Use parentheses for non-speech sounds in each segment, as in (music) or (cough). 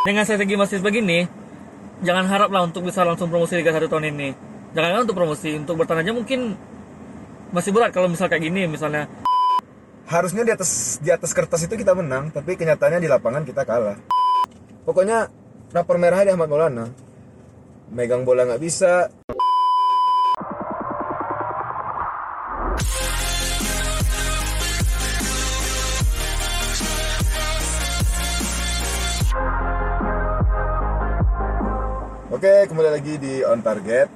Dengan strategi masih begini, jangan harap lah untuk bisa langsung promosi Liga 1 tahun ini. Jangan untuk promosi, untuk bertahan aja mungkin masih berat kalau misal kayak gini misalnya. harusnya di atas di atas kertas itu kita menang tapi kenyataannya di lapangan kita kalah pokoknya rapor merah di Ahmad Maulana megang bola nggak bisa Oke, kembali lagi di On Target.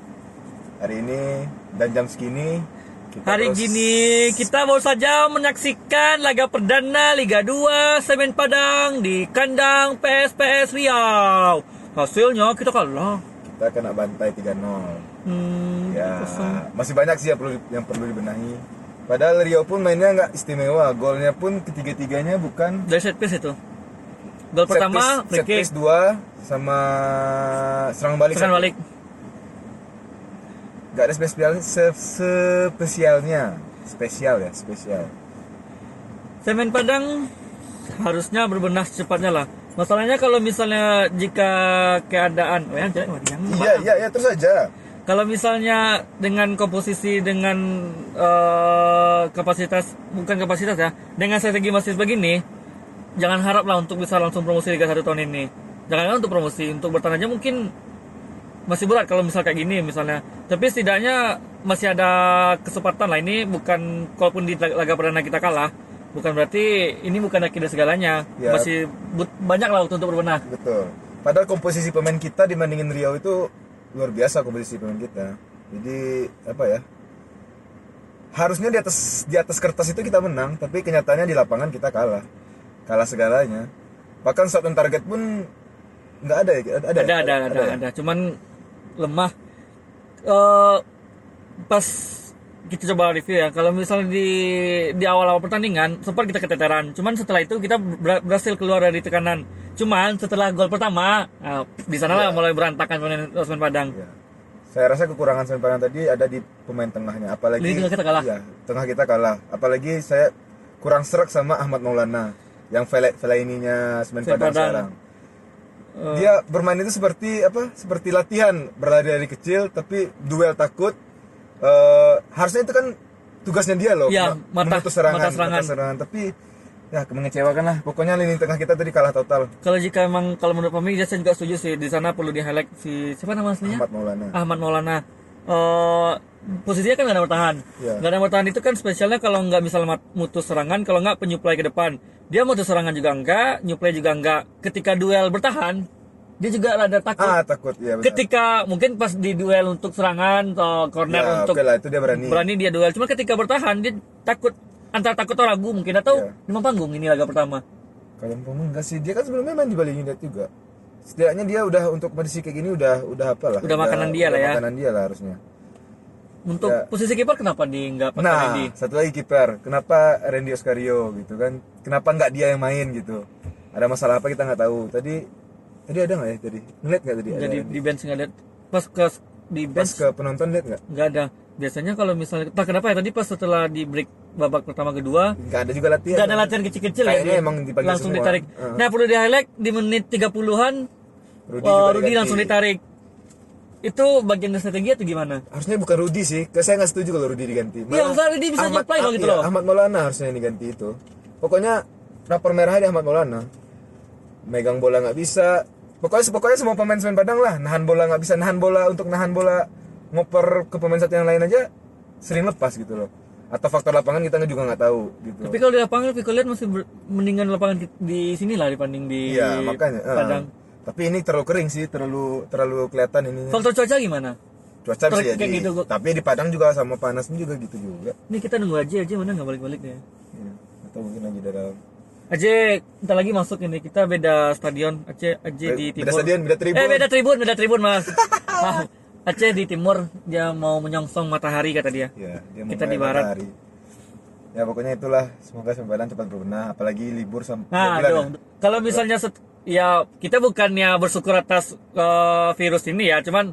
Hari ini dan jam segini kita Hari terus- gini kita baru saja menyaksikan laga perdana Liga 2 Semen Padang di kandang PSPS Riau. Hasilnya kita kalah. kita kena bantai 3-0. Hmm, Ya, kosong. masih banyak sih yang perlu yang perlu dibenahi. Padahal Rio pun mainnya nggak istimewa. Golnya pun ketiga-tiganya bukan Dari set piece itu. Gol pertama free kick, dua sama serang balik. serangan balik. Gak ada spesial se- spesialnya. Spesial ya, spesial. Semen Padang harusnya berbenah secepatnya lah. Masalahnya kalau misalnya jika keadaan, oh oh, yang Iya, iya, iya terus aja. Kalau misalnya dengan komposisi dengan eh, kapasitas bukan kapasitas ya, dengan strategi masih begini, jangan harap lah untuk bisa langsung promosi Liga 1 tahun ini. Jangan untuk promosi, untuk bertahan aja mungkin masih berat kalau misal kayak gini misalnya. Tapi setidaknya masih ada kesempatan lah. Ini bukan kalaupun di laga perdana kita kalah, bukan berarti ini bukan akhirnya segalanya. Ya. Masih banyak lah waktu untuk berbenah. Betul. Padahal komposisi pemain kita dibandingin Rio itu luar biasa komposisi pemain kita. Jadi apa ya? Harusnya di atas di atas kertas itu kita menang, tapi kenyataannya di lapangan kita kalah. Kalah segalanya. Bahkan shot on target pun nggak ada ya? Ada, ada ada ada ada, ya? ada. cuman lemah Eh pas kita coba review ya kalau misalnya di di awal-awal pertandingan sempat kita keteteran cuman setelah itu kita ber- berhasil keluar dari tekanan cuman setelah gol pertama nah, di sana lah mulai berantakan pemain Osman Padang Ya. Saya rasa kekurangan Semen Padang tadi ada di pemain tengahnya. Apalagi tengah kita kalah. Iya, tengah kita kalah. Apalagi saya kurang serak sama Ahmad Maulana yang Fele Fellaininya Semen Semen Padang, Padang. sekarang. Eh, Dia bermain itu seperti apa? Seperti latihan berlari dari kecil, tapi duel takut. Eh, harusnya itu kan tugasnya dia loh, ma- mata- memutus serangan, mata serangan. serangan. Tapi ya mengecewakan lah. Pokoknya lini tengah kita tadi kalah total. kalau jika emang kalau menurut kami saya juga setuju sih di sana perlu di highlight si siapa nama aslinya Ahmad Maulana. Ahmad Maulana Eh, posisinya kan gak ada bertahan Iya. Gak ada bertahan itu kan spesialnya kalau nggak mat- mutus serangan kalau nggak penyuplai ke depan dia mutus serangan juga enggak nyuplai juga enggak ketika duel bertahan dia juga rada takut Ah, takut ya benar. ketika mungkin pas di duel untuk serangan atau corner Ya, untuk oke lah itu dia berani. berani dia duel cuma ketika bertahan dia takut antara takut atau ragu mungkin atau Iya. lima panggung ini laga pertama Kalian ngomong enggak sih? Dia kan sebelumnya main di Bali United juga. Setidaknya dia udah untuk kondisi kayak gini udah udah apa lah? Udah makanan dia lah udah ya. Makanan dia lah harusnya. Untuk Ya. posisi kiper kenapa di nggak pakai Nah, Randy? satu lagi kiper. Kenapa Randy Oscario gitu kan? Kenapa nggak dia yang main gitu? Ada masalah apa kita nggak tahu. Tadi tadi ada nggak ya tadi? Ngeliat nggak tadi? jadi di bench nggak ada pas ke di Pas bench ke penonton lihat nggak? nggak ada biasanya kalau misalnya entah kenapa ya tadi pas setelah di break babak pertama kedua Nggak ada juga latihan. nggak ada latihan kecil-kecil ya dia emang langsung semua. ditarik Heeh. nah perlu di highlight di menit 30-an Rudy, juga Rudy langsung ditarik itu bagian dari strategi atau gimana Harusnya bukan Rudy sih. Ke- Saya nggak setuju kalau Rudy diganti. Iya, maksudnya Rudy bisa nyuplai loh gitu iya, loh. Ahmad Maulana harusnya yang diganti itu. Pokoknya rapor merah di Ahmad Maulana. Megang bola nggak bisa. Pokoknya pokoknya semua pemain Semen Padang lah. Nahan bola nggak bisa. Nahan bola untuk nahan bola ngoper ke pemain satu yang lain aja sering lepas gitu loh. Atau faktor lapangan kita juga nggak tahu gitu. tapi kalau di lapangan Viko lihat masih mendingan lapangan di, sini lah dibanding di Iya makanya. eh. Padang Tapi ini terlalu kering sih, terlalu terlalu kelihatan ini. faktor cuaca gimana Cuaca bisa jadi. gitu, Tapi di Padang juga sama panasnya juga gitu juga. ini kita nunggu aja aja mana nggak balik-balik ya Iya. Atau mungkin lagi dalam Aje, bentar lagi masuk ini. Kita beda stadion. Aceh, Aceh di Beda timur. stadion, beda tribun. Eh, beda tribun, beda tribun, Mas. (laughs) Ah, Aceh di timur, dia mau menyongsong matahari kata dia. Ya, dia mau Kita di barat. matahari. Ya pokoknya itulah semoga sembalan cepat berbenah apalagi libur sampai Nah, dong. Kalau misalnya set- ya kita bukannya bersyukur atas eh, virus ini ya, cuman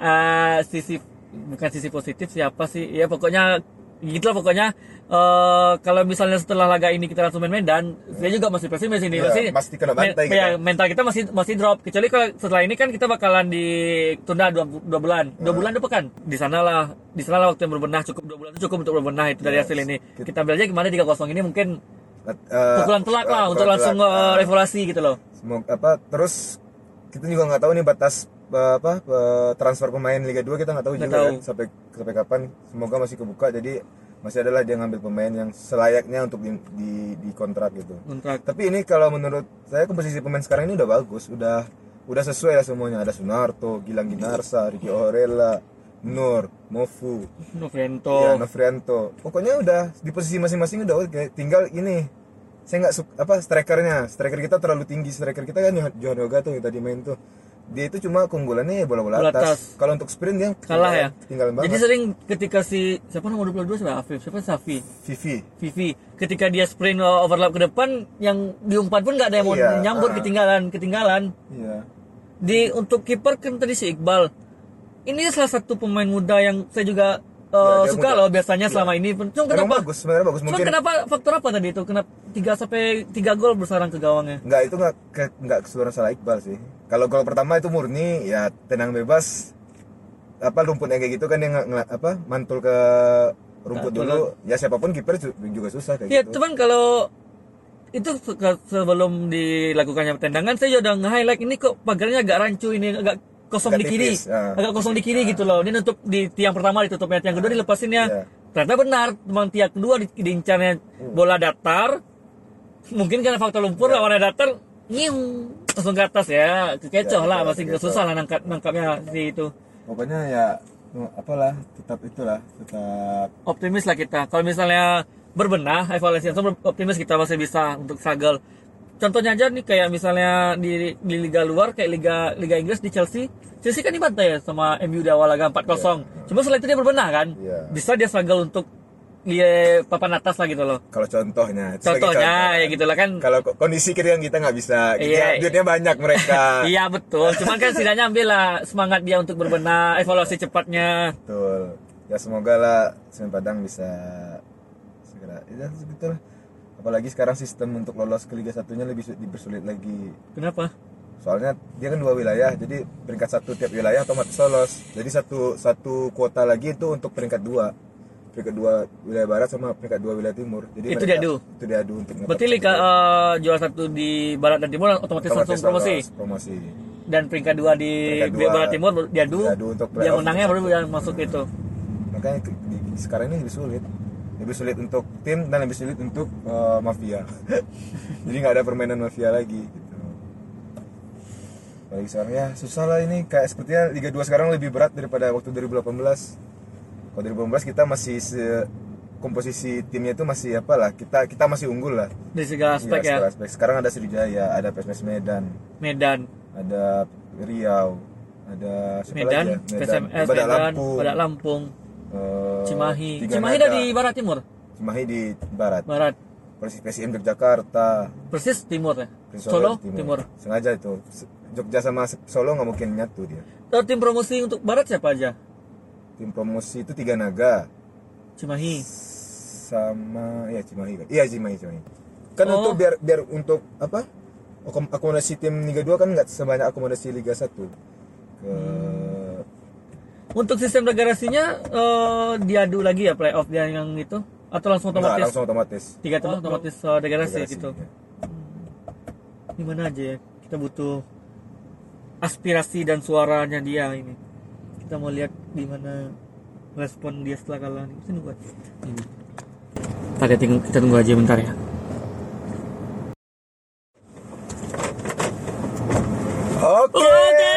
eh, sisi bukan sisi positif siapa sih? Ya pokoknya Gitu lah pokoknya eh, kalau misalnya setelah laga ini kita langsung main Medan, saya juga masih pesimis ini. Ya, Pasti pasti kena bantai men- ya, mental kita masih masih drop. Kecuali kalau setelah ini kan kita bakalan ditunda dua, dua bulan, dua bulan depan kan. Di sana lah, di sana lah waktu yang berbenah cukup dua bulan itu cukup untuk berbenah itu dari Yes. hasil ini. Kita ambil aja gimana 3-0 ini mungkin Eh, pukulan telak lah untuk langsung telak. eh, evaluasi gitu loh. Semoga apa terus kita juga nggak tahu nih batas eh, apa transfer pemain Liga 2 kita nggak tahu Nggak juga tahu. kan, sampai sampai kapan semoga masih kebuka jadi masih adalah dia ngambil pemain yang selayaknya untuk di, di, di kontrak gitu Kontrak. tapi ini kalau menurut saya komposisi pemain sekarang ini udah bagus udah udah sesuai lah semuanya ada Sunarto Gilang Ginarsa Ricky Orella Nur Mofu Novento. ya Novrianto pokoknya udah di posisi masing-masing udah oke tinggal ini. Saya nggak suka apa strikernya. Striker kita terlalu tinggi. Striker kita kan Johan Yoga tuh yang tadi main tuh. Dia itu cuma keunggulannya ya bola-bola Bola atas. atas. kalau untuk sprint dia kalah ya. tinggal banget. Jadi sering ketika si siapa nomor 22 siapa? Afif, siapa? Safi, Vivi Vivi, ketika dia sprint uh, overlap ke depan yang diumpan pun nggak ada yang mau Iya, nyambut ah. ketinggalan, ketinggalan. iya. Di untuk kiper kan tadi si Iqbal. Ini salah satu pemain muda yang saya juga uh, dia suka muda. loh biasanya selama ini. Cuma Emang kenapa? bagus sebenarnya bagus Cuma kenapa faktor apa tadi itu? Kenapa 3 sampai 3 gol bersarang ke gawangnya? nggak itu nggak ke- nggak keseluruhan salah Iqbal sih kalau gol pertama itu murni ya tenang bebas apa rumputnya kayak gitu kan ngela- apa mantul ke rumput Mantul. dulu ya siapa pun kiper ju- juga susah kayak Ya, gitu cuman kalau itu se- sebelum dilakukannya tendangan saya udah nge-highlight ini kok pagarnya agak rancu ini agak kosong Agak di kiri. tipis, ya. Agak kosong di kiri gitu loh. Ini nutup di tiang pertama ditutupnya, tiang kedua dilepasinnya. Iya. Ternyata benar, memang tiang kedua di, diincarnya bola datar. Mungkin karena faktor lumpur Iya. lawannya datar, nyiung langsung ke atas ya. Kekecoh Ya, lah, ya, masih kekecoh. susah lah nangkap nangkapnya si itu. pokoknya ya apalah tetap itulah tetap optimis lah kita. Kalau misalnya berbenah, evaluasi optimis kita masih bisa untuk struggle. Contohnya aja nih kayak misalnya di, di liga luar kayak liga liga Inggris di Chelsea, Chelsea kan dibantai ya sama MU di awal laga 4-0. Cuma setelah itu dia berbenah kan. Iya. Bisa dia struggle untuk dia papan atas lah gitu loh. kalau contohnya Contohnya contoh. ya gitu lah kan. kalau ko- kondisi kiri yang kita nggak bisa Iya. iya. duitnya banyak mereka (laughs) Iya betul. Cuman kan setidaknya ambil lah semangat dia untuk berbenah, evaluasi cepatnya. betul ya semoga lah Semen Padang bisa segera ya betul apalagi sekarang sistem untuk lolos ke Liga satunya lebih su- dipersulit lagi. Kenapa? soalnya dia kan dua wilayah jadi peringkat satu tiap wilayah otomatis lolos. Jadi satu satu kuota lagi itu untuk peringkat dua. Peringkat dua wilayah barat sama peringkat dua wilayah timur. Jadi Itu mereka- diadu? itu diadu untuk Berarti liga eh, juara satu di barat dan timur otomatis, langsung promosi. promosi. Dan peringkat dua di Peringkat dua. Barat Timur diadu, Diadu untuk yang menangnya baru yang masuk itu? Makanya di, sekarang ini lebih sulit lebih sulit untuk tim dan lebih sulit untuk eh, mafia. (laughs) Jadi nggak ada permainan mafia lagi gitu. Apalagi sekarang ya susah lah ini. Kayak sepertinya Liga 2 sekarang lebih berat daripada waktu 2018 kalau 2018 kita masih se komposisi timnya itu masih apa lah kita kita masih unggul lah. Dari segala aspek Iya, ya? segala aspek. sekarang ada Sriwijaya ada PSMS Medan. Medan. Ada Riau. Ada Medan lagi ya? PSMS Badak Medan Lampung. Badak Lampung eh, Cimahi Tiga Cimahi Nada. dari Barat Timur Cimahi di barat. Barat Persis PSM Yogyakarta. persis Timur ya Persis Solo di Timur, Sengaja itu. Jogja sama Solo nggak mungkin nyatu dia. Terus tim promosi untuk Barat siapa aja Tim promosi itu tiga naga Cimahi sama ya Cimahi kan. Iya Cimahi Cimahi. Kan Oh. untuk biar biar untuk apa? akom- Akomodasi tim Liga 2 kan nggak sebanyak akomodasi Liga 1. Ke untuk sistem regenerasinya eh, diadu lagi ya playoff dia yang itu? Atau langsung Nggak, otomatis? langsung otomatis. tiga tim otomatis eh, regenerasi Regenerasi, gitu. ya. gimana aja ya? Kita butuh aspirasi dan suaranya dia ini. Kita mau lihat gimana respon dia setelah kalah. Nih kita nunggu aja. Ini. Kita tunggu, kita tunggu aja bentar ya Oke. Oke,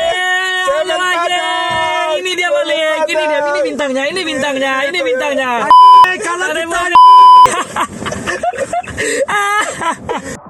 Cemen ada lagi. Padang. Ini dia balik. Ini dia, ini bintangnya, ini bintangnya, ini bintangnya. Kalau Ada kita (laughs)